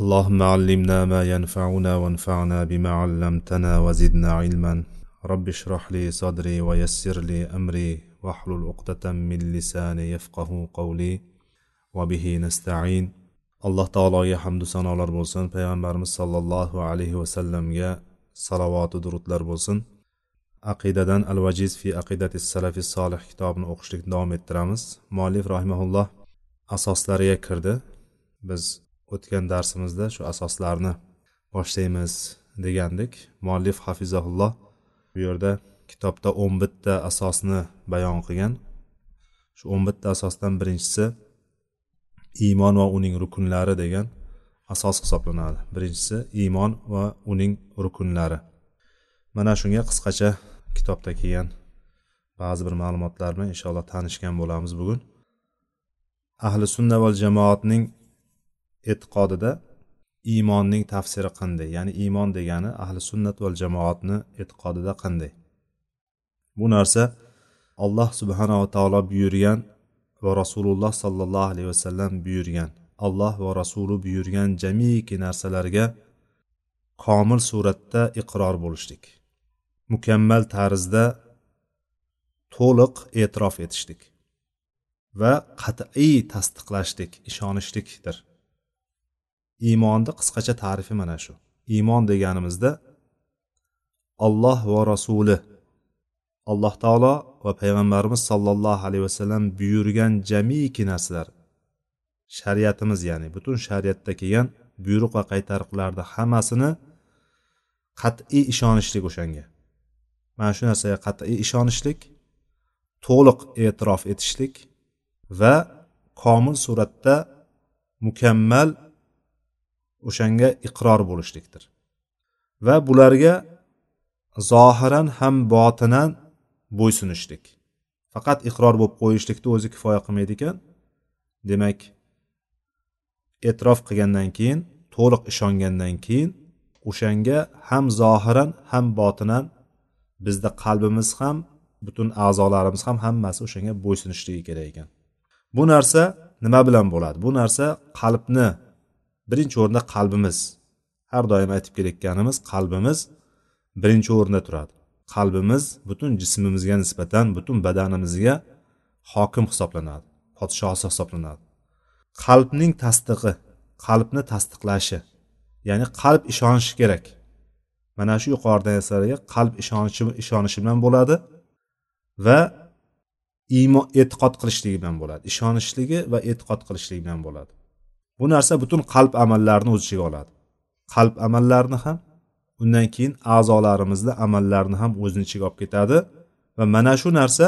اللهم علمنا ما ينفعنا وانفعنا بما علمتنا وزدنا علما رب اشرح لي صدري ويسر لي أمري واحلل عقدة من لساني يفقه قولي وبه نستعين alloh taologa hamdu sanolar bo'lsin payg'ambarimiz sollallohu alayhi vasallamga salovatu durudlar bo'lsin aqidadan al vajiz fi aqidati salafi solih kitobini o'qishlikni davom ettiramiz muallif rahimaulloh asoslariga kirdi biz o'tgan darsimizda shu asoslarni boshlaymiz degandik. Muallif hafizahulloh bu yerda kitobda o'n bitta asosni bayon qilgan. Shu o'n bitta asosdan birinchisi iymon va uning rukunlari degan asos hisoblanadi. Birinchisi iymon va uning rukunlari. Mana shunga qisqacha kitobda kelgan ba'zi bir ma'lumotlar bilan inshaalloh tanishgan bo'lamiz bugun. Ahli sunna va jamoatning e'tiqodida iymonning tafsiri qanday? Ya'ni iymon degani ahli sunnat va jamoatni e'tiqodida qanday? Bu narsa alloh subhanava taolo buyurgan va rasululloh sollallohu alayhi vasallam buyurgan. Alloh va rasuli buyurgan jamiki narsalarga komil suratda iqror bo'lishlik. Mukammal tarzda to'liq e'tirof etishlik va qat'iy tasdiqlashlik ishonishlikdir. Iymonni qisqacha tarifi mana shu. Iymon deganimizda olloh va rasuli alloh taolo va payg'ambarimiz sollallohu alayhi vasallam buyurgan jamiki narsalar shariatimiz ya'ni butun shariatda kelgan buyruq va qaytariqlarni hammasini qat'iy ishonishlik o'shanga. Mana shu narsaga qat'iy ishonishlik to'liq e'tirof etishlik va komil suratda mukammal o'shanga iqror bo'lishlikdir. Va bularga zohiran ham botinan bo'ysunishlik. Faqat iqror bo'lib qo'yishlikni o'zi kifoya qilmaydi ekan demak e'tirof qilgandan keyin to'liq ishongandan keyin o'shanga ham zohiran ham botinan bizda qalbimiz ham butun a'zolarimiz ham hammasi o'shanga bo'ysunishligi kerak ekan. Bu narsa nima bilan bo'ladi? Bu narsa qalbni birinchi o'rinda qalbimiz. Har doim aytib kelayotganimiz qalbimiz birinchi o'rinda turadi. Qalbimiz butun jismimizga nisbatan butun badanimizga hokim hisoblanadi podshosi hisoblanadi. Qalbning tasdig'i qalbni tasdiqlashi ya'ni qalb ishonishi kerak. Mana shu yuqoridagi narsalarga qalb ishonishi ishonishi bilan bo'ladi va iymon e'tiqod qilishligi bilan bo'ladi. Ishonishligi va e'tiqod qilishligi bilan bo'ladi. Bu narsa butun qalb amallarini o'z ichiga oladi. Qalb amallarini ham undan keyin a'zolarimizni amallarni ham o'zini ichiga olib ketadi va mana shu narsa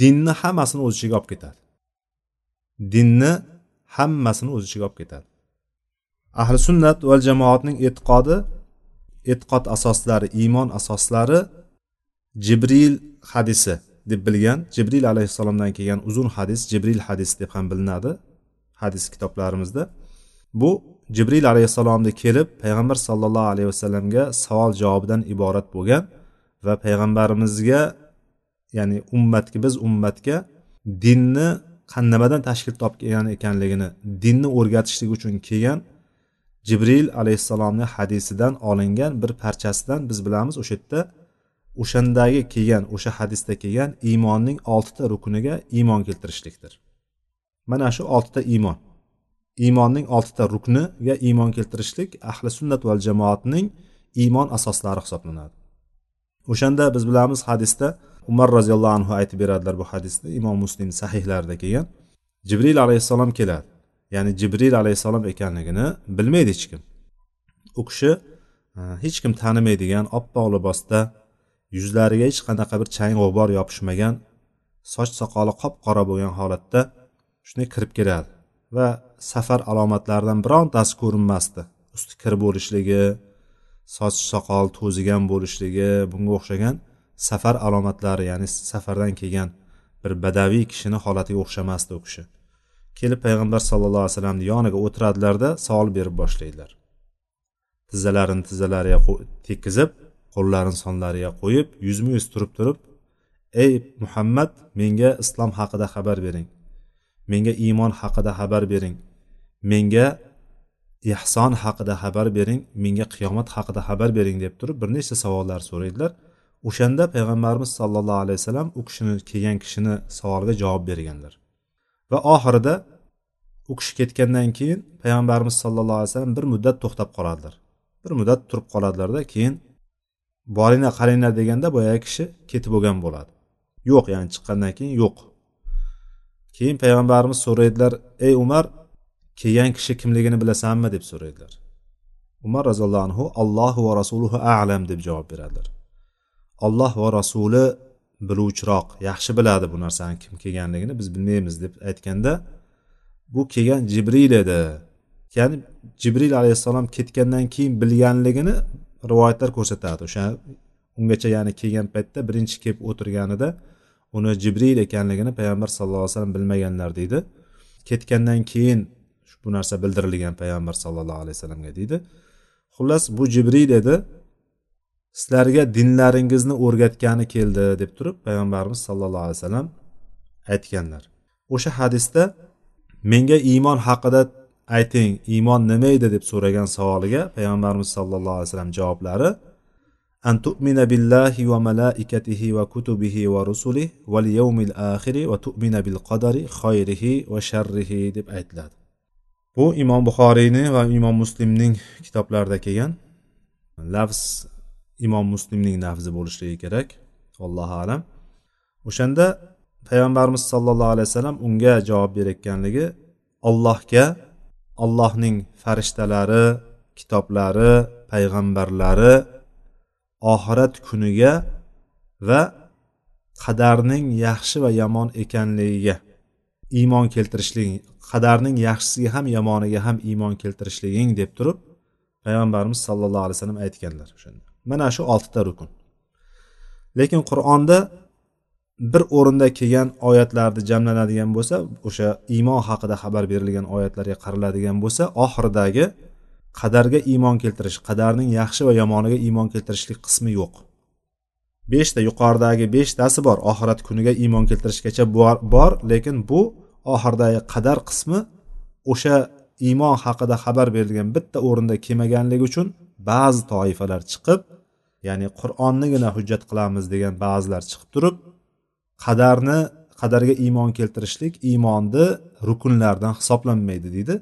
dinni hammasini o'z ichiga olib ketadi. Dinni hammasini o'z ichiga olib ketadi. Ahli sunnat va jamoatning e'tiqodi e'tiqod asoslari iymon asoslari jibril hadisi deb bilgan jibril alayhissalomdan kelgan uzun hadis jibril hadis deb ham bilinadi. Hadis kitoblarimizda. Bu jibril alayhissalomni kelib payg'ambar sollallohu alayhi vasallamga savol javobidan iborat bo'lgan va payg'ambarimizga ya'ni ummatga biz ummatga dinni nimadan tashkil topgan ekanligini dinni o'rgatishlik uchun kelgan jibril alayhissalomni hadisidan olingan bir parchasidan biz bilamiz o'sha yerda o'shandagi kelgan o'sha hadisda kelgan iymonning oltita rukuniga iymon keltirishlikdir. Mana shu oltita iymon iymonning oltita rukniga iymon keltirishlik ahli sunnat val jamoatning iymon asoslari hisoblanadi. O'shanda biz bilamiz hadisda umar roziyallohu anhu aytib beradilar bu hadisni imom muslim sahihlarida kelgan. Jibril alayhissalom keladi. Ya'ni jibril alayhissalom ekanligini bilmaydi hech kim. U kishi e, hech kim tanimaydigan oppoq libosda yuzlariga hech qanaqa bir chang g'ubor yopishmagan soch soqoli qop qora bo'lgan holatda shunday kirib keladi. Va safar alomatlaridan birontasi ko'rinmasdi. Usti kir bo'lishligi soch soqol to'zigan bo'lishligi bunga o'xshagan safar alomatlari ya'ni safardan kelgan bir badaviy kishini holatiga o'xshamasdi u kishi. Kelib payg'ambar sallallohu alayhi vasallamni yoniga o'tiradilarda savol berib boshlaydilar. Tizzalarini tizzalariga tekkizib qo'llarini sonlariga qo'yib yuzma yuz turib turib ey muhammad menga islom haqida xabar bering. Menga iymon haqida xabar bering. Menga ehson haqida xabar bering. Menga qiyomat haqida xabar bering deb turib bir nechta savollar so'raydilar. O'shanda payg'ambarimiz sollallohu alayhi vasallam u kishini kelgan kishini savoliga javob berganlar. Va oxirida u kishi ketgandan keyin payg'ambarimiz sollallohu alayhi vasallam bir muddat to'xtab qoladilar. Bir muddat turib qoladilarda keyin boringlar qaranglar deganda boyagi kishi ketib bo'lgan bo'ladi. Yo'q ya'ni chiqqandan keyin yo'q. Keyin payg'ambarimiz so'raydilar ey umar kelgan kishi kimligini bilasanmi? deb so'raydilar. Umar roziyallohu anhu allohu va rasuluhu alam deb javob beradilar. Olloh va rasuli biluvchiroq yaxshi biladi bu narsani kim kelganligini biz bilmaymiz deb aytganda bu kelgan jibril edi. Ya'ni jibril alayhissalom ketgandan keyin bilganligini rivoyatlar ko'rsatadi. O'sha ungacha ya'ni kelgan paytda birinchi kelib o'tirganida uni jibril ekanligini payg'ambar sallallohu alayhi vasallam bilmaganlar deydi. Ketgandan keyin bu narsa bildirilgan payg'ambar sallallohu alayhi vasallamga deydi. Xullas bu jibril edi sizlarga dinlaringizni o'rgatgani keldi deb turib payg'ambarimiz sallallohu alayhi vasallam aytganlar. O'sha hadisda menga iymon haqida ayting iymon nima edi deb so'ragan savoliga payg'ambarimiz sallallohu alayhi vasallam javoblari أن تؤمن بالله وملائكته وكتبه ورسله واليوم الآخر وتؤمن بالقدر خيره وشره va tu'mina bil qadari xayrihi va sharrihi deb aytiladi. Bu imom buxoriyni va imom muslimning kitoblarida kelgan lafz imom muslimning lafzi bo'lishligi kerak allohu alam. O'shanda payg'ambarimiz sollallohu alayhi vasallam unga javob berayotganligi ollohga allohning farishtalari kitoblari payg'ambarlari oxirat kuniga va qadarning yaxshi va yomon ekanligiga iymon keltirishliging qadarning yaxshisiga ham yomoniga ham iymon keltirishliging deb turib payg'ambarimiz sallallohu alayhi vasallam aytganlar o'shanda. Mana shu oltita rukun. Lekin qur'onda bir o'rinda kelgan oyatlarni jamlanadigan bo'lsa o'sha iymon haqida xabar berilgan oyatlarga qaraladigan bo'lsa oxiridagi qadarga iymon keltirish qadarning yaxshi va yomoniga iymon keltirishlik qismi yo'q. Beshta yuqoridagi beshtasi bor oxirat kuniga iymon keltirishgacha bor, bor lekin bu oxiridagi qadar qismi o'sha iymon haqida xabar berilgan bitta o'rinda kelmaganligi uchun ba'zi toifalar chiqib ya'ni qur'onnigina hujjat qilamiz degan ba'zilar chiqib turib qadarni qadarga iymon keltirishlik iymonni rukunlaridan hisoblanmaydi deydi.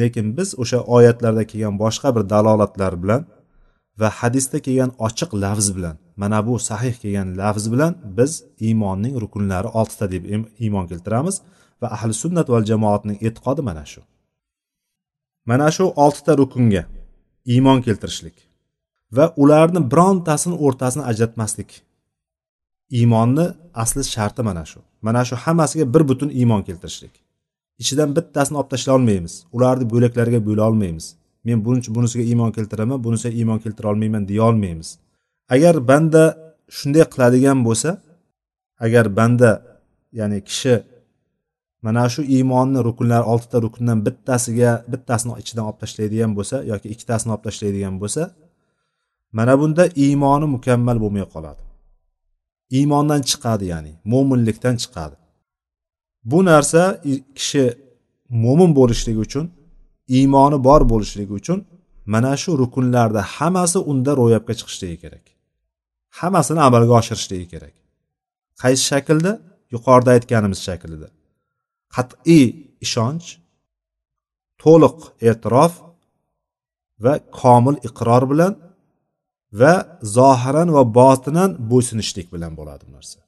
Lekin biz o'sha oyatlarda kelgan boshqa bir dalolatlar bilan va hadisda kelgan ochiq lafz bilan mana bu sahih kelgan lafz bilan biz iymonning rukunlari oltita deb iymon keltiramiz va ahli sunnat val jamoatning e'tiqodi mana shu. Mana shu oltita rukunga iymon keltirishlik va ularni birontasini o'rtasini ajratmaslik iymonni asli sharti mana shu. Mana shu hammasiga bir butun iymon keltirishlik. Ichidan bittasini olib tashlay olmaymiz ularni bo'laklarga bo'la olmaymiz. Men bunisiga iymon keltiraman bunisiga iymon keltira olmayman deya olmaymiz. Agar banda shunday qiladigan bo'lsa agar banda ya'ni kishi mana shu iymonni rukunlari oltita rukundan bittasiga bittasini ichidan olib tashlaydigan bo'lsa yoki ikkitasini olib tashlaydigan bo'lsa mana bunda iymoni mukammal bo'lmay qoladi. Iymondan chiqadi ya'ni mo'minlikdan chiqadi. Bu narsa kishi mo'min bo'lishligi uchun iymoni bor bo'lishligi uchun mana shu rukunlarda hammasi unda ro'yobga chiqishligi kerak. Hammasini amalga oshirishligi kerak. Qaysi shaklda? Yuqorida aytganimiz shaklida. Qat'iy ishonch to'liq e'tirof va komil iqror bilan va zohiran va botinan bo'ysunishlik bilan bo'ladi bu narsa.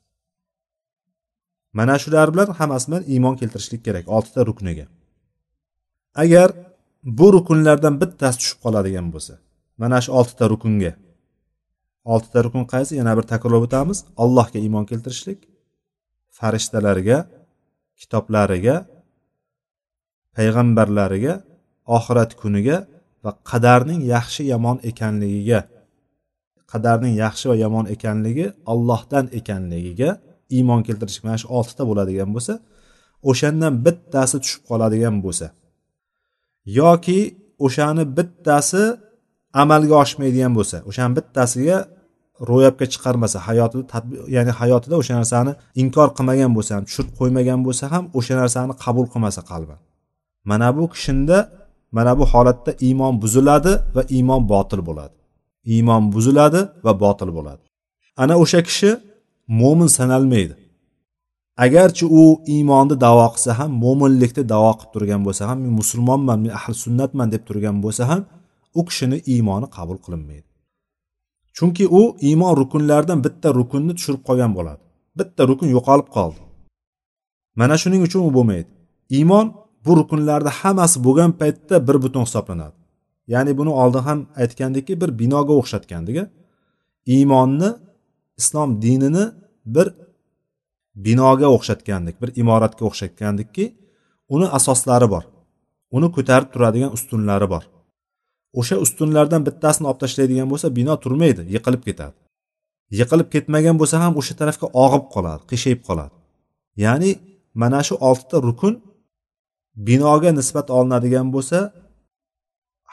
Mana shular bilan hammasi bilan iymon keltirishlik kerak oltita rukniga. Agar bu rukunlardan bittasi tushib qoladigan bo'lsa mana shu oltita rukunga. Oltita rukun qaysi? Yana bir takrorlab o'tamiz. Allohga iymon keltirishlik farishtalarga kitoblariga payg'ambarlariga oxirat kuniga va qadarning yaxshi yomon ekanligiga qadarning yaxshi va yomon ekanligi ollohdan ekanligiga iymon keltirish mana shu oltita bo'ladigan bo'lsa o'shandan bittasi tushib qoladigan bo'lsa yoki o'shani bittasi amalga oshmaydigan bo'lsa o'shani bittasiga ro'yobga chiqarmasa hayotida ya'ni hayotida o'sha narsani inkor qilmagan bo'lsa ham tushirib qo'ymagan bo'lsa ham o'sha narsani qabul qilmasa qalban. Mana bu kishinda mana bu holatda iymon buziladi va iymon botil bo'ladi. Iymon buziladi va botil bo'ladi. Ana o'sha kishi mo'min sanalmaydi. Agarchi u iymonni davo qilsa ham mo'minlikni davo qilib turgan bo'lsa ham men musulmonman men ahli sunnatman deb turgan bo'lsa ham u kishini iymoni qabul qilinmaydi. Chunki u iymon rukunlaridan bitta rukunni tushirib qolgan bo'ladi. Bitta rukun yo'qolib qoldi. Mana shuning uchun u bo'lmaydi. Iymon bu rukunlarni hammasi bo'lgan paytda bir butun hisoblanadi. Ya'ni buni oldin ham aytgandikki bir binoga o'xshatgandik iymonni islom dinini bir binoga o'xshatgandik bir imoratga o'xshatgandikki uni asoslari bor. Uni ko'tarib turadigan ustunlari bor. O'sha ustunlardan bittasini olib tashlaydigan bo'lsa bino turmaydi yiqilib ketadi. Yiqilib ketmagan bo'lsa ham o'sha tarafga og'ib qoladi qiyshayib qoladi. Ya'ni mana shu oltita rukun binoga nisbat olinadigan bo'lsa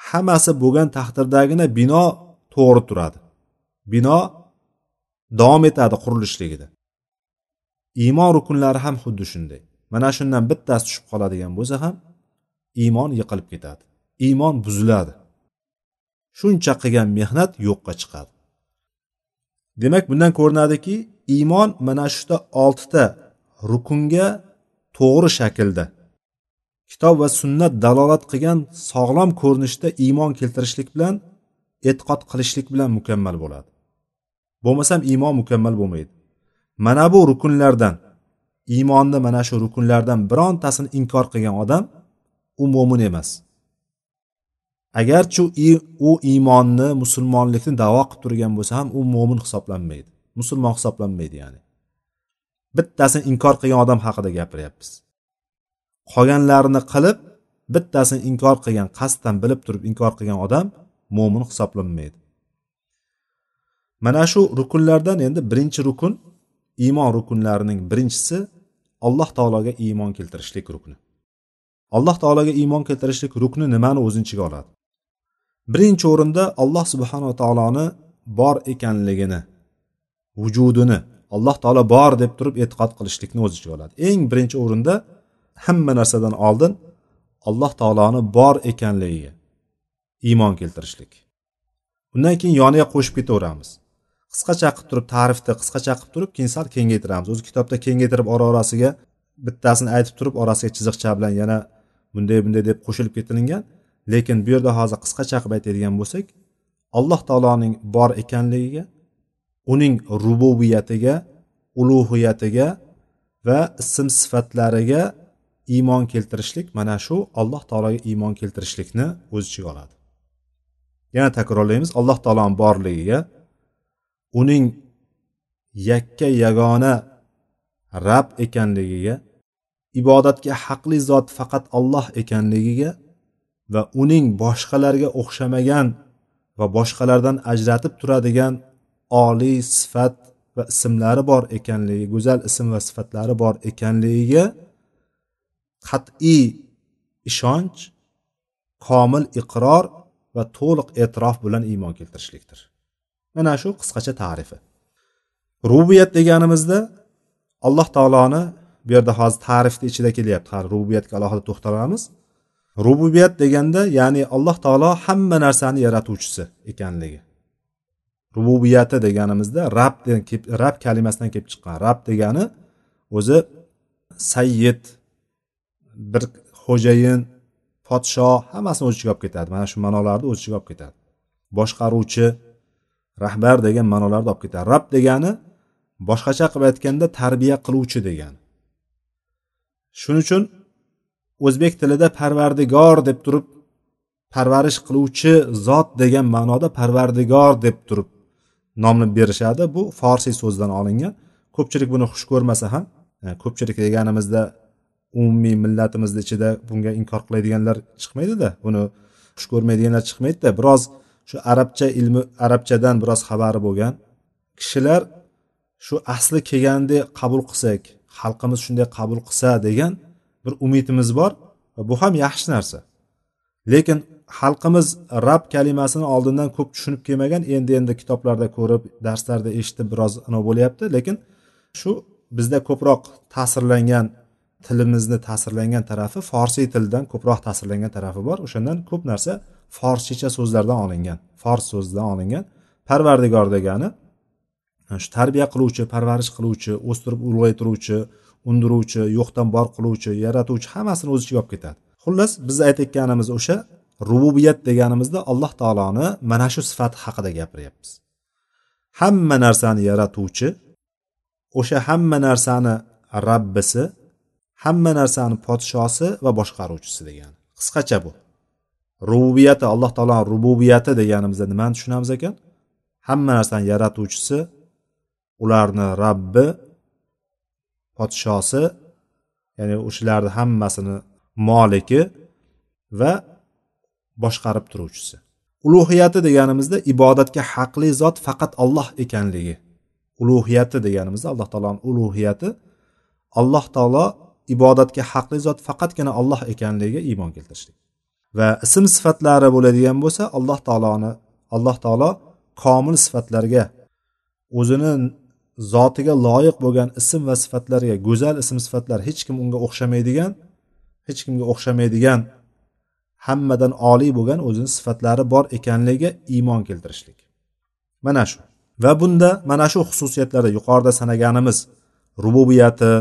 hammasi bo'lgan taqdirdagina bino to'g'ri turadi. Bino davom etadi qurilishligida. Iymon rukunlari ham xuddi shunday. Mana shundan bittasi tushib qoladigan bo'lsa ham iymon yiqilib ketadi. Iymon buziladi. Shuncha qilgan mehnat yo'qqa chiqadi. Demak bundan ko'rinadiki iymon mana shuda oltita rukunga to'g'ri shaklda kitob va sunnat dalolat qilgan sog'lom ko'rinishda iymon keltirishlik bilan e'tiqod qilishlik bilan mukammal bo'ladi. Bo'lmasam iymon mukammal bo'lmaydi. Mana bu rukunlardan iymonni mana shu rukunlardan birontasini inkor qilgan odam u mo'min emas. Agarchi u iymonni musulmonlikni davo qilib turgan bo'lsa ham u mo'min hisoblanmaydi. Musulmon hisoblanmaydi ya'ni. Bittasini inkor qilgan odam haqida gapiryapmiz. Qolganlarini qilib bittasini inkor qilgan qasddan bilib turib inkor qilgan odam mo'min hisoblanmaydi. Mana shu rukunlardan endi birinchi rukun iymon rukunlarining birinchisi alloh taologa iymon keltirishlik rukni. Alloh taologa iymon keltirishlik rukni nimani o'z ichiga oladi? Birinchi o'rinda alloh subhanava taoloni bor ekanligini vujudini alloh taolo bor deb turib e'tiqod qilishlikni o'z ichiga oladi. Eng birinchi o'rinda hamma narsadan oldin alloh taoloni bor ekanligiga iymon keltirishlik. Undan keyin yoniga qo'shib ketaveramiz. Qisqacha qilib turib ta'rifni qisqacha qilib turib keyin sal kengaytiramiz. O'zi kitobda kengaytirib ora orasiga bittasini aytib turib orasiga chiziqcha bilan yana bunday bunday deb qo'shilib ketilingan. Lekin bu yerda hozir qisqacha qilib aytadigan bo'lsak alloh taoloning bor ekanligiga uning rububiyatiga ulug'iyatiga va ism sifatlariga iymon keltirishlik mana shu alloh taologa iymon keltirishlikni o'z ichiga oladi. Yana takrorlaymiz alloh taoloni borligiga uning yakka yagona rab ekanligiga ibodatga haqli zot faqat alloh ekanligiga va uning boshqalarga o'xshamagan va boshqalardan ajratib turadigan oliy sifat va ismlari bor ekanligi go'zal ism va sifatlari bor ekanligiga qat'iy ishonch komil iqror va to'liq e'tirof bilan iymon keltirishlikdir. Mana shu qisqacha tarifi. Rububiyat deganimizda alloh taoloni bu yerda hozir tarifni ichida kelyapti. Hali rububiyatga alohida to'xtalamiz. Rububiyat deganda ya'ni alloh taolo hamma narsani yaratuvchisi ekanligi. Rububiyati deganimizda rab rab kalimasidan kelib chiqqan. Rab degani o'zi sayyid bir xo'jayin podsho hammasini o'z ichiga olib ketadi. Mana shu ma'nolarni o'z ichiga olib ketadi. Boshqaruvchi rahbar degan ma'nolarni olib ketadi. Rab degani boshqacha qilib aytganda tarbiya qiluvchi degani. Shuning uchun o'zbek tilida parvardigor deb turib parvarish qiluvchi zot degan ma'noda parvardigor deb turib nomni berishadi. Bu forsiy so'zdan olingan. Ko'pchilik buni xush ko'rmasa ham e, ko'pchilik deganimizda umumiy millatimizni ichida bunga inkor qiladiganlar chiqmaydida buni xush ko'rmaydiganlar chiqmaydida. Biroz shu arabcha ilmi arabchadan biroz xabari bo'lgan. Kishilar shu asli kelgandek qabul qilsak xalqimiz shunday qabul qilsa degan bir umidimiz bor va bu ham yaxshi narsa. Lekin xalqimiz rab kalimasini oldindan ko'p tushunib kelmagan endi endi kitoblarda ko'rib darslarda eshitib biroz anavi bo'lyapti. Lekin shu bizda ko'proq ta'sirlangan tilimizni ta'sirlangan tarafi forsiy tildan ko'proq ta'sirlangan tarafi bor. O'shandan ko'p narsa forscha so'zlardan olingan fors so'zidan olingan parvardigor degani shu tarbiya qiluvchi parvarish qiluvchi o'stirib ulg'aytiruvchi undiruvchi yo'qdan bor qiluvchi yaratuvchi hammasini o'z ichiga olib ketadi. Xullas biz aytayotganimiz o'sha rububiyat deganimizda alloh taoloni mana shu sifati haqida gapiryapmiz. Hamma narsani yaratuvchi o'sha hamma narsani rabbisi hamma narsani podshosi va boshqaruvchisi degani. Qisqacha bu. Rububiyati alloh taoloni rububiyati deganimizda nimani tushunamiz ekan? Hamma narsani yaratuvchisi ularni rabbi podshosi ya'ni o'shalarni hammasini moliki va boshqarib turuvchisi. Ulug'iyati deganimizda ibodatga haqli zot faqat olloh ekanligi. Ulug'iyati deganimizda alloh taoloni ulug'iyati alloh taolo ibodatga haqli zot faqatgina olloh ekanligiga iymon keltirishlik. Va ism sifatlari bo'ladigan bo'lsa alloh taoloni alloh taolo komil sifatlarga o'zini zotiga loyiq bo'lgan ism va sifatlarga go'zal ism sifatlar hech kim unga o'xshamaydigan hech kimga o'xshamaydigan hammadan oliy bo'lgan o'zini sifatlari bor ekanligiga iymon keltirishlik. Mana shu. Va bunda mana shu xususiyatlarda yuqorida sanaganimiz rububiyati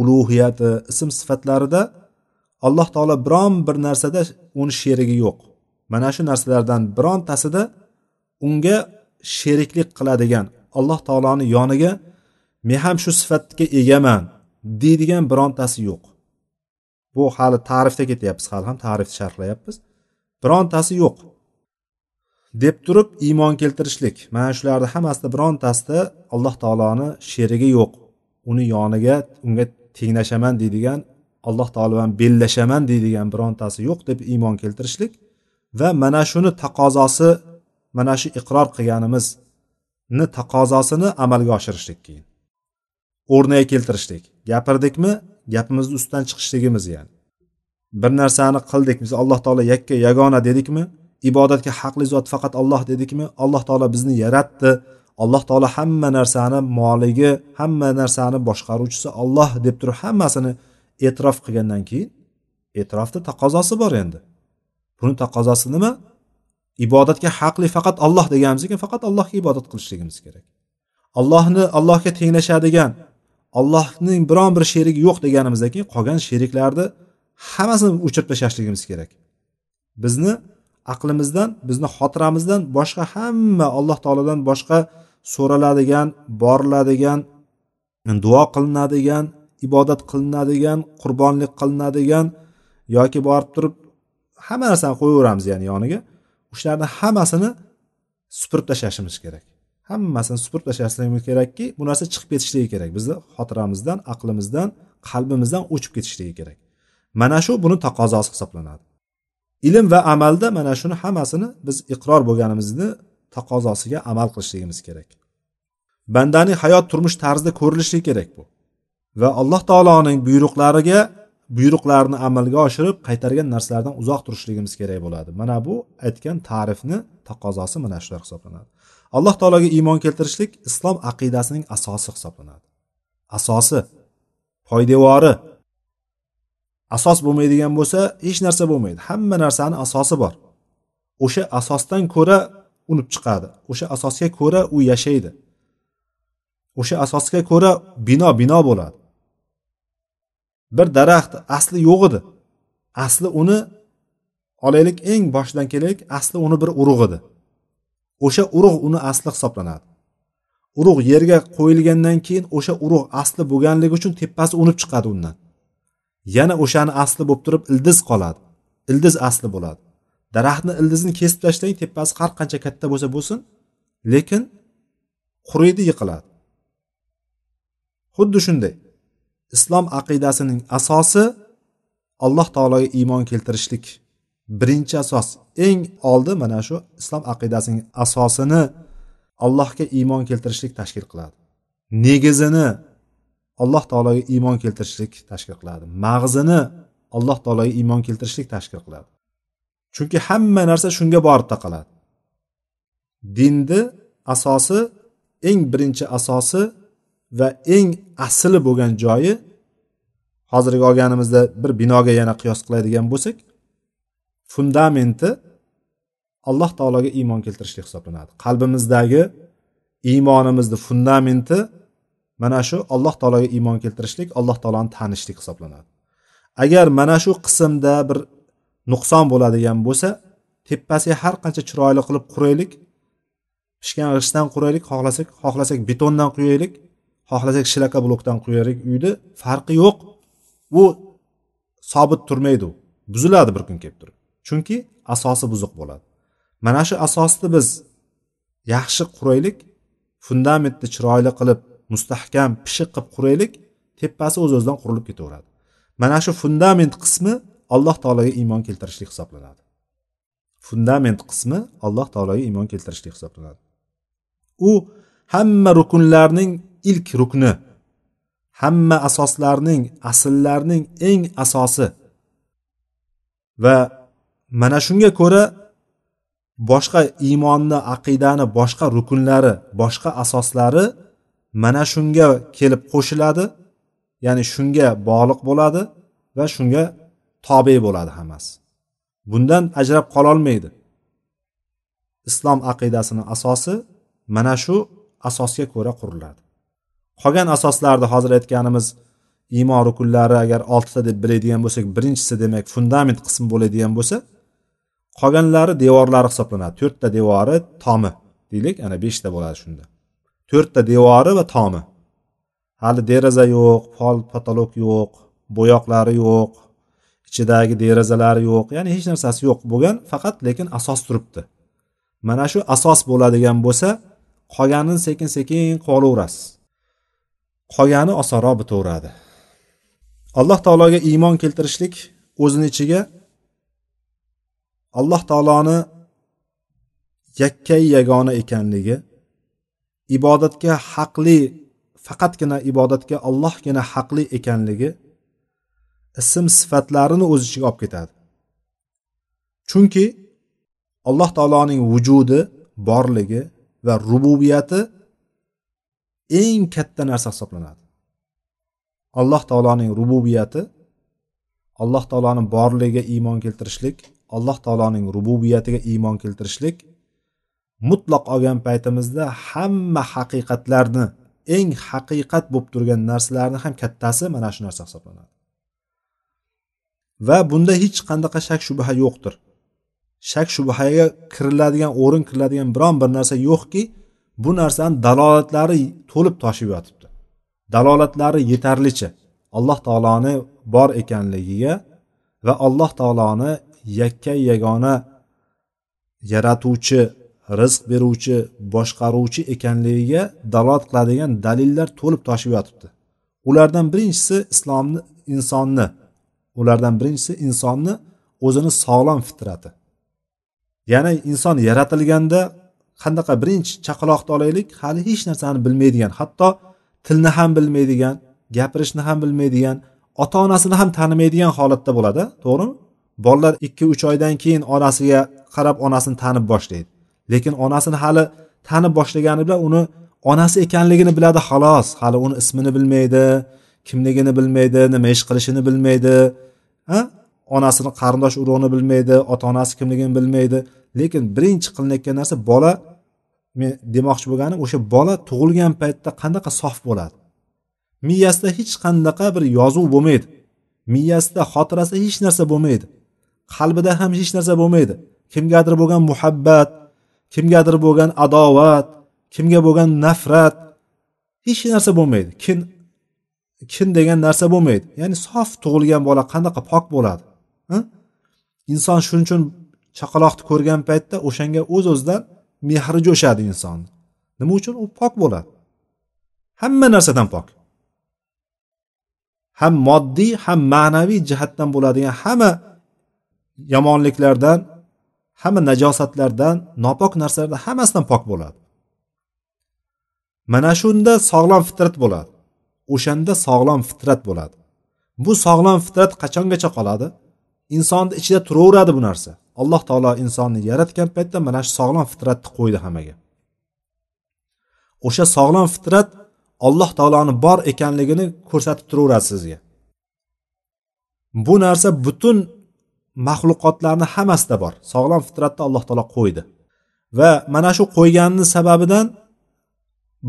ulug'iyati ism sifatlarida alloh taolo biron bir narsada uni sherigi yo'q. Mana shu narsalardan birontasida unga sheriklik qiladigan alloh taoloni yoniga men ham shu sifatga egaman deydigan birontasi yo'q. Bu hali ta'rifda ketyapmiz hali ham ta'rifni sharhlayapmiz. Birontasi yo'q. Deb turib iymon keltirishlik. Mana shularni hammasida birontasida alloh taoloni sherigi yo'q. Uni yoniga unga tenglashaman deydigan alloh taolo bilan bellashaman deydigan birontasi yo'q deb iymon keltirishlik va mana shuni taqozosi mana shu iqror qilganimizni taqozosini amalga oshirishlik keyin. O'rniga keltirishlik. Gapirdikmi? Gapimizni ustidan chiqishligimiz ya'ni. Bir narsani qildik. Biz alloh taolo yakka yagona dedikmi? Ibodatga haqli zot faqat olloh dedikmi? Alloh taolo bizni yaratdi. Alloh taolo hamma narsani moligi hamma narsani boshqaruvchisi olloh deb turib hammasini e'tirof qilgandan keyin e'tirofni taqozosi bor endi. Buni taqozosi nima? Ibodatga haqli faqat olloh deganimiz ekan faqat allohga ibodat qilishligimiz kerak. Allohni allohga tenglashadigan allohning biron bir sherigi yo'q deganimizdan keyin qolgan sheriklarni hammasini o'chirib tashlashligimiz kerak. Bizni aqlimizdan bizni xotiramizdan boshqa hamma alloh taolodan boshqa so'raladigan boriladigan duo qilinadigan ibodat qilinadigan qurbonlik qilinadigan yoki borib turib hamma narsani qo'yaveramiz ya'ni yoniga. O'shalarni hammasini supurib tashlashimiz kerak. Hammasini supurib tashlashligimiz kerakki bu narsa chiqib ketishligi kerak. Bizni xotiramizdan aqlimizdan qalbimizdan o'chib ketishligi kerak. Mana shu buni taqozosi hisoblanadi. Ilm va amalda mana shuni hammasini biz iqror bo'lganimizni taqozosiga amal qilishligimiz kerak. Bandaning hayot turmush tarzida ko'rilishi kerak bu. Va alloh taoloning buyruqlariga buyruqlarini amalga oshirib qaytargan narsalardan uzoq turishligimiz kerak bo'ladi. Mana bu aytgan ta'rifni taqozosi mana shular hisoblanadi. Alloh taologa iymon keltirishlik islom aqidasining asosi hisoblanadi. Asosi poydevori. Asos bo'lmaydigan bo'lsa hech narsa bo'lmaydi. Hamma narsani asosi bor. O'sha asosdan ko'ra unib chiqadi. O'sha asosga ko'ra u yashaydi. O'sha asosga ko'ra bino bino bo'ladi. Bir daraxt asli yo'q edi. Asli uni olaylik eng boshidan kelaylik asli uni bir urug' edi. O'sha urug' uni asli hisoblanadi. Urug' yerga qo'yilgandan keyin o'sha urug' asli bo'lganligi uchun tepasi unib chiqadi undan. Yana o'shani asli bo'lib turib ildiz qoladi. Ildiz asli bo'ladi. Daraxtni ildizini kesib tashlang tepasi har qancha katta bo'lsa bo'lsin lekin quriydi yiqiladi. Xuddi shunday. Islom aqidasining asosi alloh taologa iymon keltirishlik. Birinchi asos eng oldi mana shu islom aqidasining asosini allohga iymon keltirishlik tashkil qiladi. Negizini alloh taologa iymon keltirishlik tashkil qiladi. Mag'zini alloh taologa iymon keltirishlik tashkil qiladi. Chunki hamma narsa shunga borib taqaladi. Dinni asosi eng birinchi asosi va eng asli bo'lgan joyi hozirgi olganimizda bir binoga yana qiyos qiladigan bo'lsak fundamenti alloh taologa iymon keltirishlik hisoblanadi. Qalbimizdagi iymonimizni fundamenti mana shu alloh taologa iymon keltirishlik alloh taoloni tanishlik hisoblanadi. Agar mana shu qismda bir nuqson bo'ladigan bo'lsa tepasiga har qancha chiroyli qilib quraylik pishgan g'ishtdan quraylik xohlasak xohlasak betondan quyaylik xohlasak shlaka blokdan quyaylik uyni farqi yo'q. U sobit turmaydi u. Buziladi bir kun kelib turib. Chunki asosi buzuq bo'ladi. Mana shu asosni biz yaxshi quraylik fundamentni chiroyli qilib mustahkam pishiq qilib quraylik tepasi o'z o'zidan qurilib ketaveradi. Mana shu fundament qismi alloh taologa iymon keltirishlik hisoblanadi. Fundament qismi alloh taologa iymon keltirishlik hisoblanadi. U hamma rukunlarning ilk rukni. Hamma asoslarning asllarning eng asosi. Va mana shunga ko'ra boshqa iymonni aqidani boshqa rukunlari boshqa asoslari mana shunga kelib qo'shiladi. Ya'ni shunga bog'liq bo'ladi va shunga tobe bo'ladi hammasi. Bundan ajrab qololmaydi. Islom aqidasini asosi mana shu asosga ko'ra quriladi. Qolgan asoslarni hozir aytganimiz iymon rukunlari agar oltita deb biladigan bo'lsak birinchisi demak fundament qismi bo'ladigan bo'lsa qolganlari devorlari hisoblanadi. To'rtta devori tomi deylik ana beshta bo'ladi shunda. To'rtta devori va tomi. Hali deraza yo'q pol potolok yo'q bo'yoqlari yo'q ichidagi derazalari yo'q ya'ni hech narsasi yo'q bo'lgan faqat lekin asos turibdi. Mana shu asos bo'ladigan bo'lsa qolganini sekin sekin qolaverasiz qolgani osonroq bitaveradi alloh taologa iymon keltirishlik o'zini ichiga alloh taoloni yakkay yagona ekanligi ibodatga haqli faqatgina ibodatga Allohgina haqli ekanligi ism sifatlarini o'z ichiga olib ketadi. Chunki alloh taoloning vujudi borligi va rububiyati eng katta narsa hisoblanadi. Alloh taoloning rububiyati alloh taoloni borligiga iymon keltirishlik alloh taoloning rububiyatiga iymon keltirishlik mutlaq olgan paytimizda hamma haqiqatlarni eng haqiqat bo'lib turgan narsalarni ham kattasi mana shu narsa hisoblanadi. Va bunda hech qanaqa shak shubha yo'qdir. Shak shubhaga kiriladigan o'rin kiriladigan biron bir narsa yo'qki bu narsani dalolatlari to'lib toshib yotibdi. Dalolatlari yetarlicha alloh taoloni bor ekanligiga va alloh taoloni yakka yagona yaratuvchi rizq beruvchi boshqaruvchi ekanligiga dalolat qiladigan dalillar to'lib toshib yotibdi. Ulardan birinchisi islomni insonni. Ulardan birinchisi insonni o'zini sog'lom fitrati. Ya'ni inson yaratilganda qanaqa birinchi chaqaloqni olaylik hali hech narsani bilmaydigan hatto tilni ham bilmaydigan gapirishni ham bilmaydigan ota onasini ham tanimaydigan holatda bo'ladi to'g'rimi? Bolalar ikki uch oydan keyin onasiga qarab onasini tanib boshlaydi. Lekin onasini hali tanib boshlagani bilan uni onasi ekanligini biladi xolos. Hali uni ismini bilmaydi kimligini bilmaydi nima ish qilishini bilmaydi ha? Onasini qarindosh urug'ini bilmaydi ota onasi kimligini bilmaydi. Lekin birinchi qilinayotgan narsa bola men demoqchi bo'lganim o'sha bola tug'ilgan paytda qanaqa sof bo'ladi? Miyasida hech qanaqa bir yozuv bo'lmaydi. Miyasida xotirasida hech narsa bo'lmaydi. Qalbida ham hech narsa bo'lmaydi. Kimgadir bo'lgan muhabbat kimgadir bo'lgan adovat kimga bo'lgan nafrat hech narsa bo'lmaydi. Kin kin degan narsa bo'lmaydi. Ya'ni sof tug'ilgan bola qanaqa pok bo'ladi? Hm? Inson shuning uchun chaqaloqni ko'rgan paytda o'shanga o'z o'zidan mehri jo'shadi insonni nima uchun? U pok bo'ladi. Hamma narsadan pok. Ham moddiy ham ma'naviy jihatdan bo'ladigan hamma yomonliklardan hamma najosatlardan nopok narsalardan hammasidan pok bo'ladi. Mana shunda sog'lom fitrat bo'ladi. O'shanda sog'lom fitrat bo'ladi. Bu sog'lom fitrat qachongacha qoladi? Insonni ichida turaveradi bu narsa. Alloh taolo insonni yaratgan paytda mana shu sog'lom fitratni qo'ydi hammaga. O'sha sog'lom fitrat alloh taoloni bor ekanligini ko'rsatib turaveradi sizga. Bu narsa butun maxluqotlarni hammasida bor. Sog'lom fitratni alloh taolo qo'ydi. Va mana shu qo'yganini sababidan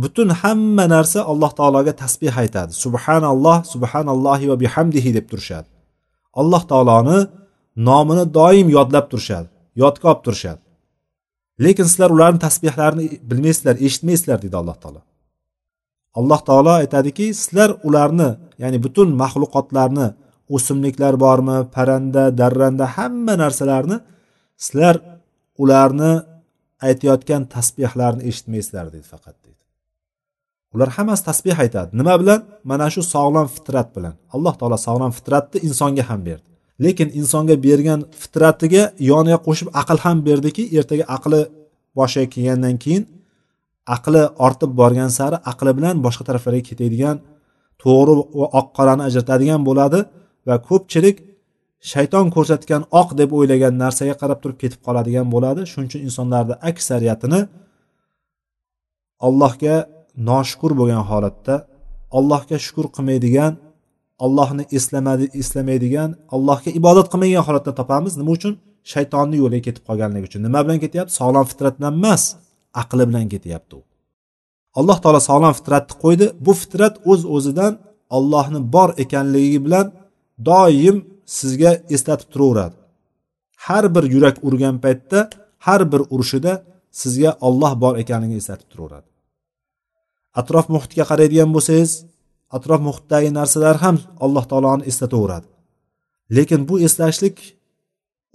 butun hamma narsa alloh taologa tasbeh aytadi. Subhanalloh subhanallohi va bihamdihi deb turishadi. Alloh taoloni nomini doim yodlab turishadi yodga olib turishadi. Lekin sizlar ularni tasbehlarini bilmaysizlar eshitmaysizlar deydi alloh taolo. Alloh taolo aytadiki sizlar ularni ya'ni butun maxluqotlarni o'simliklar bormi parranda darranda hamma narsalarni sizlar ularni aytayotgan tasbehlarni eshitmaysizlar deydi faqat deydi. Ular hammasi tasbeh aytadi. Nima bilan? Mana shu sog'lom fitrat bilan. Alloh taolo sog'lom fitratni insonga ham berdi. Lekin insonga bergan fitratiga yoniga qo'shib aql ham berdiki ertaga aqli boshiga kelgandan keyin aqli ortib borgan sari aqli bilan boshqa taraflarga ketadigan to'g'ri va oq qorani ajratadigan bo'ladi va ko'pchilik shayton ko'rsatgan oq deb o'ylagan narsaga qarab turib ketib qoladigan bo'ladi. Shuning uchun insonlarni aksariyatini allohga noshukur bo'lgan holatda allohga shukur qilmaydigan allohni eslamadi eslamaydigan allohga ibodat qilmagan holatda topamiz nima uchun? Shaytonni yo'liga ketib qolganligi uchun. Nima bilan ketyapti? Sog'lom fitrat bilan emas aqli bilan ketyapti u. Alloh taolo sog'lom fitratni qo'ydi. Bu fitrat o'z uz o'zidan ollohni bor ekanligi bilan doim sizga eslatib turaveradi. Har bir yurak urgan paytda har bir urishida sizga olloh bor ekanligini eslatib turaveradi. Atrof muhitga qaraydigan bo'lsangiz atrof muhitdagi narsalar ham alloh taoloni eslataveradi. Lekin bu eslashlik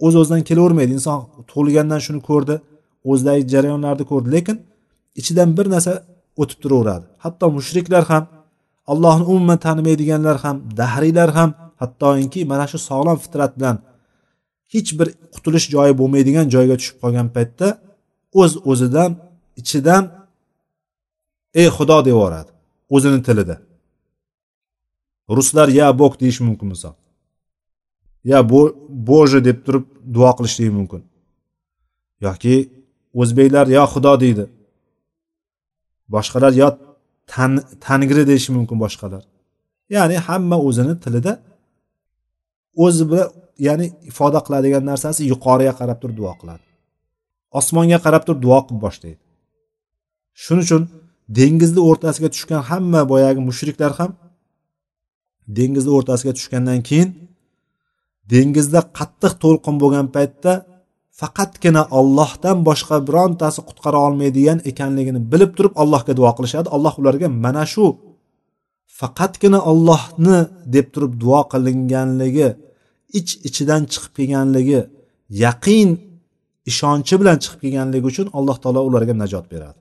o'z o'zidan kelavermaydi. Inson tug'ilgandan shuni ko'rdi o'zidagi jarayonlarni ko'rdi lekin ichidan bir narsa o'tib turaveradi. Hatto mushriklar ham allohni umuman tanimaydiganlar ham dahriylar ham hattoki mana shu sog'lom fitrat bilan hech bir qutulish joyi bo'lmaydigan joyga tushib qolgan paytda o'z o'zidan ichidan ey xudo deyaveradi o'zini tilida. Ruslar ya bog deyishi mumkin misol. Ya boje deb turib duo qilishligi mumkin. Yoki o'zbeklar yo xudo deydi. Boshqalar yo tan tangri deyishi mumkin boshqalar. Ya'ni hamma o'zini tilida o'zi bilan ya'ni ifoda qiladigan narsasi yuqoriga qarab turib duo qiladi. Osmonga qarab turib duo qilib boshlaydi. Shuning uchun dengizni o'rtasiga tushgan hamma boyagi mushriklar ham dengizni o'rtasiga tushgandan keyin dengizda qattiq to'lqin bo'lgan paytda faqatgina ollohdan boshqa birontasi qutqara olmaydigan ekanligini bilib turib allohga duo qilishadi. Alloh ularga mana shu faqatgina ollohni deb turib duo qilinganligi ich ichidan chiqib kelganligi yaqin ishonchi bilan chiqib kelganligi uchun alloh taolo ularga najot beradi.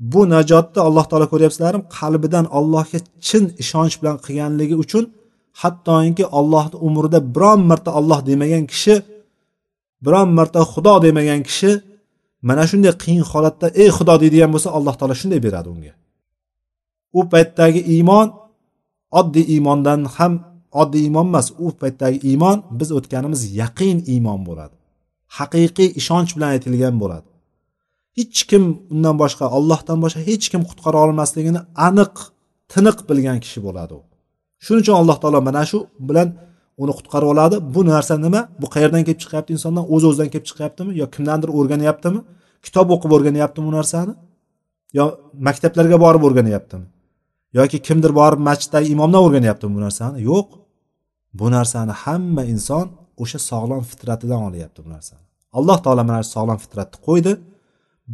Bu najotni alloh taolo ko'ryapsizlarmi? Qalbidan allohga chin ishonch bilan qilganligi uchun hattoki ollohni umrida biron marta olloh demagan kishi biron marta xudo demagan kishi mana shunday qiyin holatda ey xudo deydigan bo'lsa alloh taolo shunday beradi unga. U paytdagi iymon oddiy iymondan ham oddiy iymon emas u paytdagi iymon biz o'tganimiz yaqin iymon bo'ladi. Haqiqiy ishonch bilan aytilgan bo'ladi. Hech kim undan boshqa ollohdan boshqa hech kim qutqara olmasligini aniq tiniq bilgan kishi bo'ladi u. Shuning uchun alloh taolo mana shu bilan uni qutqarib oladi. Bu narsa nima? Bu qayerdan kelib chiqyapti insondan? O'z o'zidan kelib chiqyaptimi? Yo kimdandir o'rganyaptimi? Kitob o'qib o'rganyaptimi bu narsani? Yo maktablarga borib o'rganyaptimi? Yoki kimdir borib masjiddagi imomdan o'rganyaptimi bu narsani? Yo'q. Bu narsani hamma inson o'sha sog'lom fitratidan olyapti bu narsani. Alloh taolo mana shu sog'lom fitratni qo'ydi.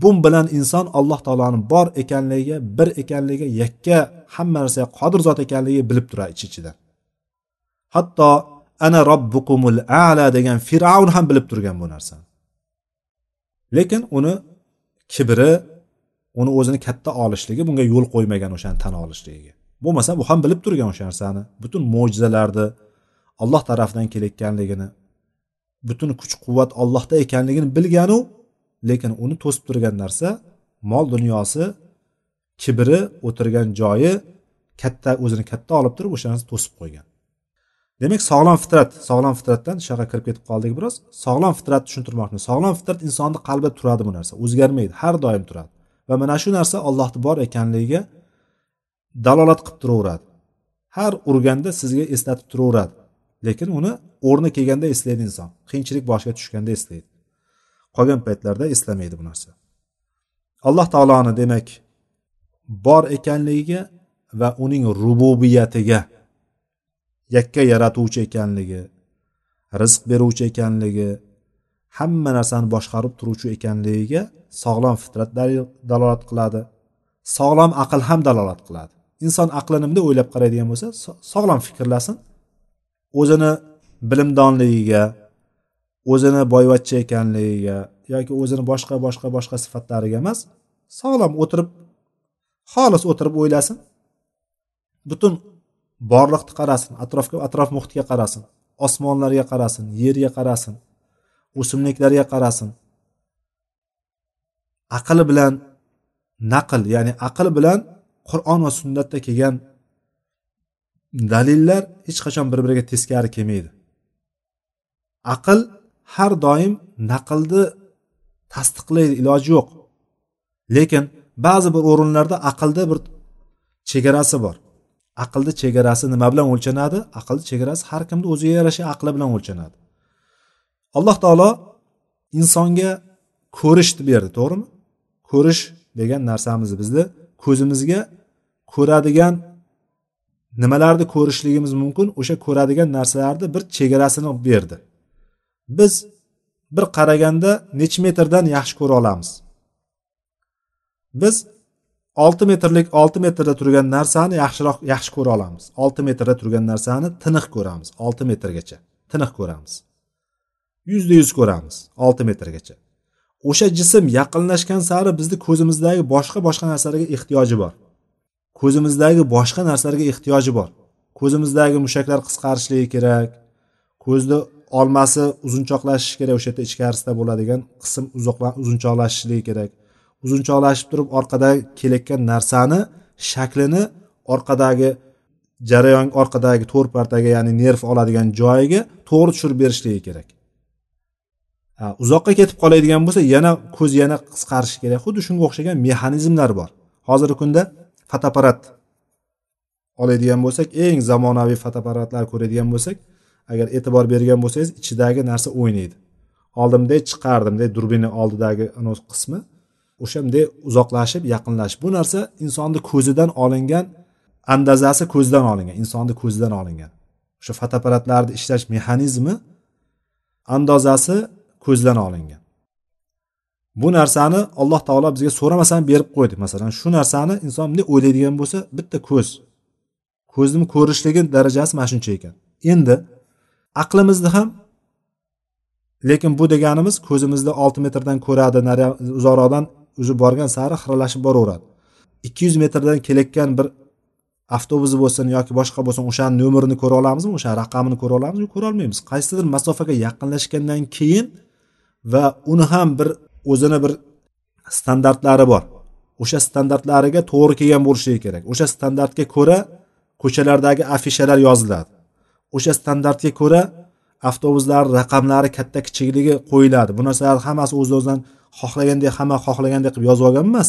Bu bilan inson alloh taoloni bor ekanligiga bir ekanligiga yakka hamma narsaga qodir zot ekanligi bilib turadi ich ichidan hatto ana robbukumul ala degan fir'avn ham bilib turgan bu narsani. Lekin uni kibri uni o'zini katta olishligi bunga yo'l qo'ymagan o'shani tan olishligiga bo'lmasa bu ham bilib turgan o'sha narsani. Butun mo'jizalarni alloh tarafidan kelayotganligini butun kuch quvvat ollohda ekanligini bilganu lekin uni to'sib turgan narsa mol dunyosi kibri o'tirgan joyi katta o'zini katta olib turib o'sha narsa to'sib qo'ygan. Demak sog'lom fitrat sog'lom fitratdan shu yoqqa kirib ketib qoldik biroz. Sog'lom fitratni tushuntirmoqchiman sog'lom fitrat insonni qalbida turadi bu narsa o'zgarmaydi har doim turadi. Va mana shu narsa allohni bor ekanligiga dalolat qilib turaveradi. Har urganda sizga eslatib turaveradi. Lekin uni o'rni kelganda eslaydi inson qiyinchilik boshiga tushganda eslaydi. Qolgan paytlarda eslamaydi bu narsa. Alloh taoloni demak bor ekanligiga va uning rububiyatiga yakka yaratuvchi ekanligi rizq beruvchi ekanligi hamma narsani boshqarib turuvchi ekanligiga sog'lom fitrat dalolat qiladi. Sog'lom aql ham dalolat qiladi. Inson aqlini bunday o'ylab qaraydigan bo'lsa sog'lom fikrlasin o'zini bilimdonligiga o'zini boyvachcha ekanligiga yoki o'zini boshqa boshqa boshqa sifatlariga emas sog'lom o'tirib xolis o'tirib o'ylasin. Butun borliqni qarasin atrofga atrof muhitga qarasin osmonlarga qarasin yerga qarasin o'simliklarga qarasin. Aql bilan naql ya'ni aql bilan qur'on va sunnatda kelgan dalillar hech qachon bir biriga teskari kelmaydi. Aql har doim naqlni tasdiqlaydi iloji yo'q. Lekin ba'zi bir o'rinlarda aqlda bir chegarasi bor. Aqlni chegarasi nima bilan o'lchanadi? Aqlni chegarasi har kimni o'ziga yarasha aqli bilan o'lchanadi. Alloh taolo insonga ko'rishni berdi to'g'rimi? Ko'rish degan narsamizni bizni ko'zimizga ko'radigan nimalarni ko'rishligimiz mumkin o'sha ko'radigan narsalarni bir chegarasini berdi. Biz bir qaraganda necha metrdan yaxshi ko'ra olamiz. Biz olti metrlik olti metrda turgan narsani yaxshiroq yaxshi ko'ra olamiz. Olti metrda turgan narsani tiniq ko'ramiz. Olti metrgacha tiniq ko'ramiz. Yuzda yuz ko'ramiz olti metrgacha. O'sha jism yaqinlashgan sari bizni ko'zimizdagi boshqa boshqa narsalarga ehtiyoji bor. Ko'zimizdagi boshqa narsalarga ehtiyoji bor. Ko'zimizdagi mushaklar qisqarishligi kerak. Ko'zni olmasi uzunchoqlashishi kerak o'sha yerda ichkarisida bo'ladigan qism uzunchoqlashishligi kerak. Uzunchoqlashib turib orqadagi kelayotgan narsani shaklini orqadagi jarayon orqadagi to'rpartaga ya'ni nerv oladigan joyiga to'g'ri tushirib berishligi kerak. Uzoqqa ketib qoladigan bo'lsa yana ko'z yana qisqarishi kerak. Xuddi shunga o'xshagan mexanizmlar bor. Hozirgi kunda fotoapparat oladigan bo'lsak eng zamonaviy fotoapparatlar ko'radigan bo'lsak agar e'tibor bergan bo'lsangiz ichidagi narsa o'ynaydi. Oldimda chiqardim durbini oldidagi qismi o'sha bunday uzoqlashib yaqinlashib. Bu narsa insonni ko'zidan olingan andazasi ko'zdan olingan insonni ko'zidan olingan. O'sha fotoapparatlarni ishlash mexanizmi andozasi ko'zdan olingan. Bu narsani alloh taolo bizga so'ramasdan berib qo'ydi. Masalan shu narsani inson bunday o'ylaydigan bo'lsa bitta ko'z. Ko'zni ko'rishligi darajasi mana shuncha ekan. Endi aqlimizni ham. Lekin bu deganimiz ko'zimizni olti metrdan ko'radi uzoqroqdan o'zi borgan sari xiralashib boraveradi. Ikki yuz metrdan kelayotgan bir avtobus bo'lsin yoki boshqa bo'lsin o'shani nomerini ko'ra olamizmi o'sha raqamini ko'ra olamizmi ko'ra olmaymiz qaysidir masofaga yaqinlashgandan keyin va uni ham bir o'zini bir standartlari bor. O'sha standartlariga to'g'ri kelgan bo'lishligi kerak. O'sha standartga ko'ra ko'chalardagi afishalar yoziladi. O'sha standartga ko'ra avtobuslar raqamlari katta kichikligi qo'yiladi. Bu narsalar hammasi o'z o'zidan xohlagandek hamma xohlagandek qilib yozib olgan emas.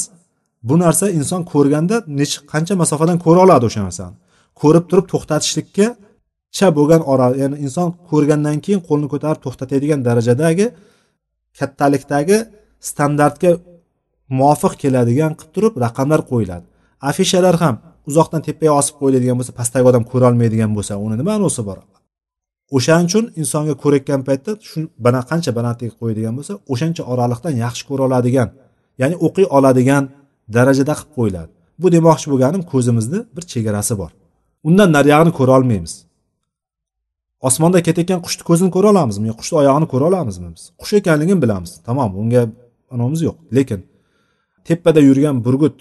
Bu narsa inson ko'rganda necha qancha masofadan ko'ra oladi o'sha narsani? Ko'rib turib to'xtatishlikka cha bo'lgan ora ya'ni inson ko'rgandan keyin qo'lni ko'tarib to'xtatadigan darajadagi kattalikdagi standartga muvofiq keladigan qilib turib raqamlar qo'yiladi. Afishalar ham uzoqdan tepaga osib qo'yiladigan bo'lsa pastdagi odam ko'rolmaydigan bo'lsa uni nima ma'nosi bor? O'shaning uchun insonga ko'rayotgan paytda shu bana qancha balandlikka qo'yadigan bo'lsa o'shancha oraliqdan yaxshi ko'ra oladigan ya'ni o'qiy oladigan darajada qilib qo'yiladi. Bu demoqchi bo'lganim ko'zimizni bir chegarasi bor. Undan nariyog'ini ko'ra olmaymiz. Osmonda ketayotgan qushni ko'zini ko'ra olamizmi yo qushni oyog'ini ko'ra olamizmi biz? Qush ekanligini bilamiz tamom unga anavimiz yo'q. Lekin tepada yurgan burgut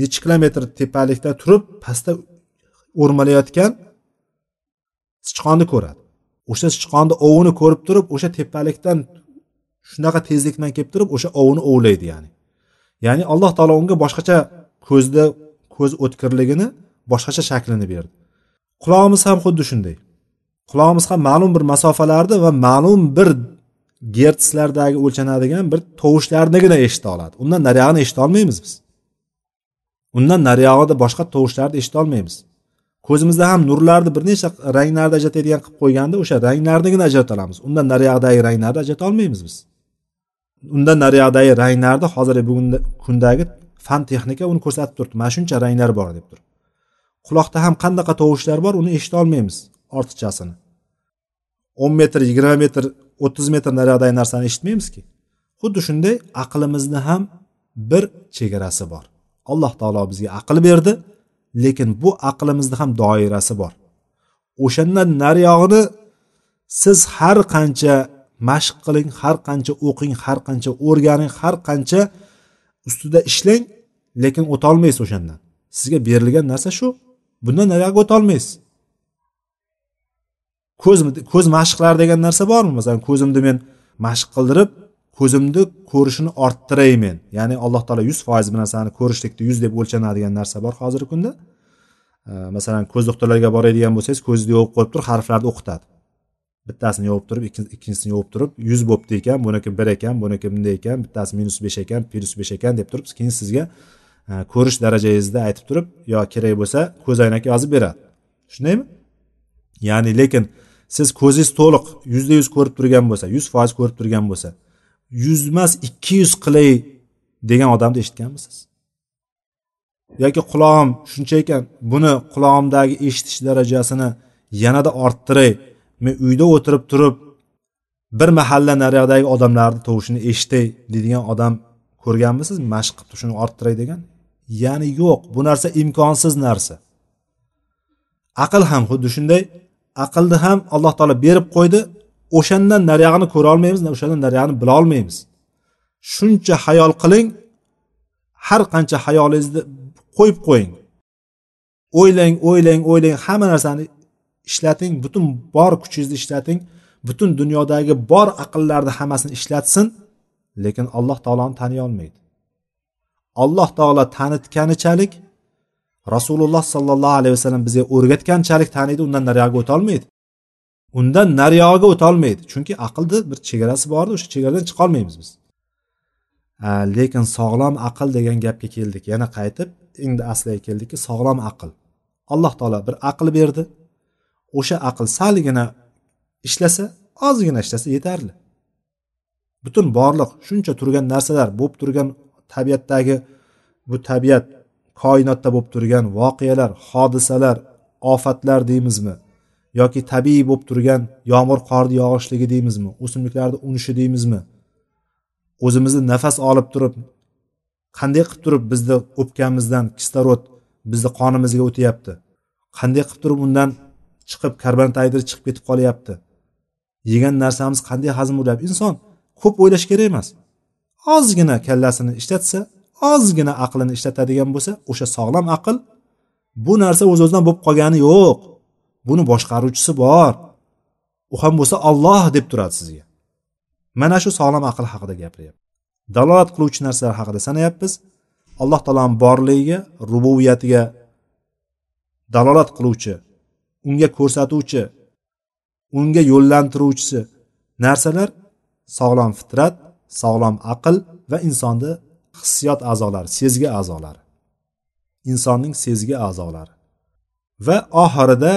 necha kilometr tepalikda turib pastda o'rmalayotgan sichqonni ko'radi. O'sha sichqonni ovini ko'rib turib o'sha tepalikdan shunaqa tezlik bilan kelib turib o'sha ovini ovlaydi ya'ni. Ya'ni alloh taolo unga boshqacha ko'zda ko'z o'tkirligini boshqacha shaklini berdi. Qulog'imiz ham xuddi shunday. Qulog'imiz ham ma'lum bir masofalarni va ma'lum bir gertslardagi o'lchanadigan bir tovushlarnigina eshita oladi. Undan nariyog'ini eshita olmaymiz biz. Undan nariyog'ida boshqa tovushlarni eshita olmaymiz ko'zimizda ham nurlarni bir necha ranglarda ajratadigan qilib qo'yganda o'sha ranglarnigina ajrata olamiz. Undan nariyog'idagi ranglarni ajrata olmaymiz biz. Undan nariyog'idagi ranglarni hozirgi bugungi kundagi fan texnika uni ko'rsatib turibdi. Mana shuncha ranglar bor deb turib quloqda ham qanaqa tovushlar bor uni eshita olmaymiz ortiqchasini. o'n metr yigirma metr o'ttiz metr nariyog'idagi narsani eshitmaymizki? Xuddi shunday aqlimizni ham bir chegarasi bor. Alloh taolo bizga aql berdi lekin bu aqlimizni ham doirasi bor. O'shandan nariyog'ini siz har qancha mashq qiling har qancha o'qing har qancha o'rganing har qancha ustida ishlang lekin o'tolmaysiz o'shandan. Sizga berilgan narsa shu. Bundan nariyog'iga o'tolmaysiz. Ko'z ko'z mashqlari degan narsa bormi? Masalan ko'zimni men mashq qildirib ko'zimni ko'rishini orttiray men ya'ni alloh taolo yuz foiz bir narsani ko'rishlikni yuz deb o'lchanadigan narsa bor hozirgi kunda. Masalan ko'z doktorlariga boradigan bo'lsangiz ko'zingizni yopib qo'yib turib harflarni o'qitadi. Bittasini yopib turib ikkinchisini yopib turib yuz bo'pti ekan buniki bir ekan buniki bunday ekan bittasi minus besh ekan plyus besh ekan deb turib keyin sizga e, ko'rish darajangizni aytib turib yo kerak bo'lsa ko'zoynak yozib beradi. Shundaymi ya'ni lekin siz ko'zingiz to'liq yuzda yuz ko'rib turgan bo'lsa yuz foiz ko'rib turgan bo'lsa yuz emas ikki yuz qilay degan odamni eshitganmisiz? Yoki qulog'im shuncha ekan buni qulog'imdagi eshitish darajasini yanada orttiray men uyda o'tirib turib bir mahalla nariyoqdagi odamlarni tovushini eshitay deydigan odam ko'rganmisiz? Mashq qilib shuni orttiray degan? Ya'ni yo'q bu narsa imkonsiz narsa. Aql ham xuddi shunday aqlni ham alloh taolo berib qo'ydi o'shandan nariyog'ini ko'ra olmaymiz o'shandan nariyog'ini bilolmaymiz shuncha hayol qiling har qancha hayolingizni qo'yib qo'ying. O'ylang o'ylang o'ylang hamma narsani ishlating butun bor kuchingizni ishlating butun dunyodagi bor aqllarni hammasini ishlatsin lekin alloh taoloni taniy olmaydi. Alloh taolo tanitganichalik rasululloh sollallohu alayhi vasallam bizga o'rgatganchalik taniydi undan nariyog'iga o'tolmaydi undan nariyog'iga o'tolmaydi chunki aqlni bir chegarasi bordi o'sha chegaradan chiqolmaymiz biz. Lekin sog'lom aql degan gapga keldik. Yana qaytib endi asliga keldikki sog'lom aql. Alloh taolo bir aql berdi. O'sha aql salgina ishlasa ozgina ishlasa yetarli. Butun borliq shuncha turgan narsalar bo'lib turgan tabiatdagi bu tabiat koinotda bo'lib turgan voqealar hodisalar ofatlar deymizmi? Yoki tabiiy bo'lib turgan yomg'ir qorni yog'ishligi deymizmi o'simliklarni unishi deymizmi? O'zimizni nafas olib turib qanday qilib turib bizni o'pkamizdan kislorod bizni qonimizga o'tyapti? Qanday qilib turib undan chiqib karbonat gidrid chiqib ketib qolyapti? Yegan narsamiz qanday hazm bo'lyapti? Inson ko'p o'ylash kerak emas. Ozgina kallasini ishlatsa ozgina aqlini ishlatadigan bo'lsa o'sha sog'lom aql bu narsa o'z o'zidan bo'lib qolgani yo'q. Buni boshqaruvchisi bor. U ham bo'lsa olloh deb turadi sizga. Mana shu sog'lom aql haqida gapiryapti. Dalolat qiluvchi narsalar haqida sanayapmiz. Alloh taoloni borligiga rububiyatiga dalolat qiluvchi unga ko'rsatuvchi unga yo'llantiruvchisi narsalar sog'lom fitrat sog'lom aql va insonni hissiyot a'zolari sezgi a'zolari. Insonning sezgi a'zolari. Va oxirida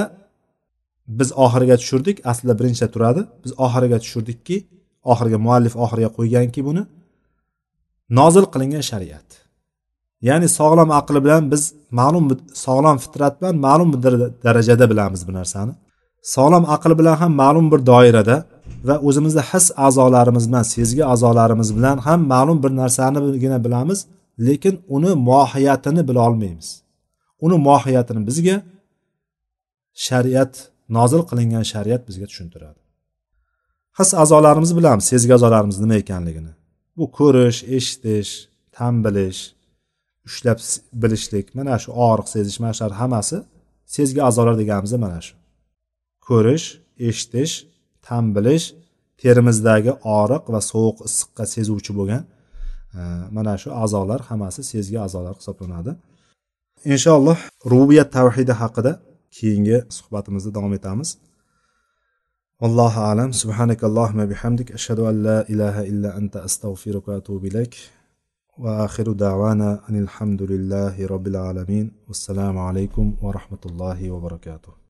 biz oxiriga tushirdik aslida birinchida turadi. Biz oxiriga tushirdikki oxirga muallif oxiriga qo'yganki buni nozil qilingan shariat. Ya'ni sog'lom aql bilan biz ma'lum sog'lom fitrat bilan ma'lum bir darajada bilamiz bu narsani. Sog'lom aql bilan ham ma'lum bir doirada va o'zimizni his a'zolarimiz bilan sezgi a'zolarimiz bilan ham ma'lum bir narsanigina bilamiz lekin uni mohiyatini bila olmaymiz. Uni mohiyatini bizga shariat nozil qilingan shariat bizga tushuntiradi. His a'zolarimiz bilamiz sezgi a'zolarimiz nima ekanligini. Bu ko'rish eshitish tan bilish ushlab bilishlik mana shu og'riq sezish mana shular hammasi sezgi a'zolar deganimiz mana shu. Ko'rish eshitish ta'm bilish terimizdagi og'riq va sovuq issiqqa sezuvchi bo'lgan e, mana shu a'zolar hammasi sezgi a'zolar hisoblanadi. Inshaalloh rubiyat tavhidi haqida keyingi suhbatimizda davom etamiz والله أعلم سبحانك اللهم بحمدك أشهد أن لا إله إلا أنت أستغفرك وأتوب إليك وآخر دعوانا أن الحمد لله رب العالمين والسلام عليكم ورحمة الله وبركاته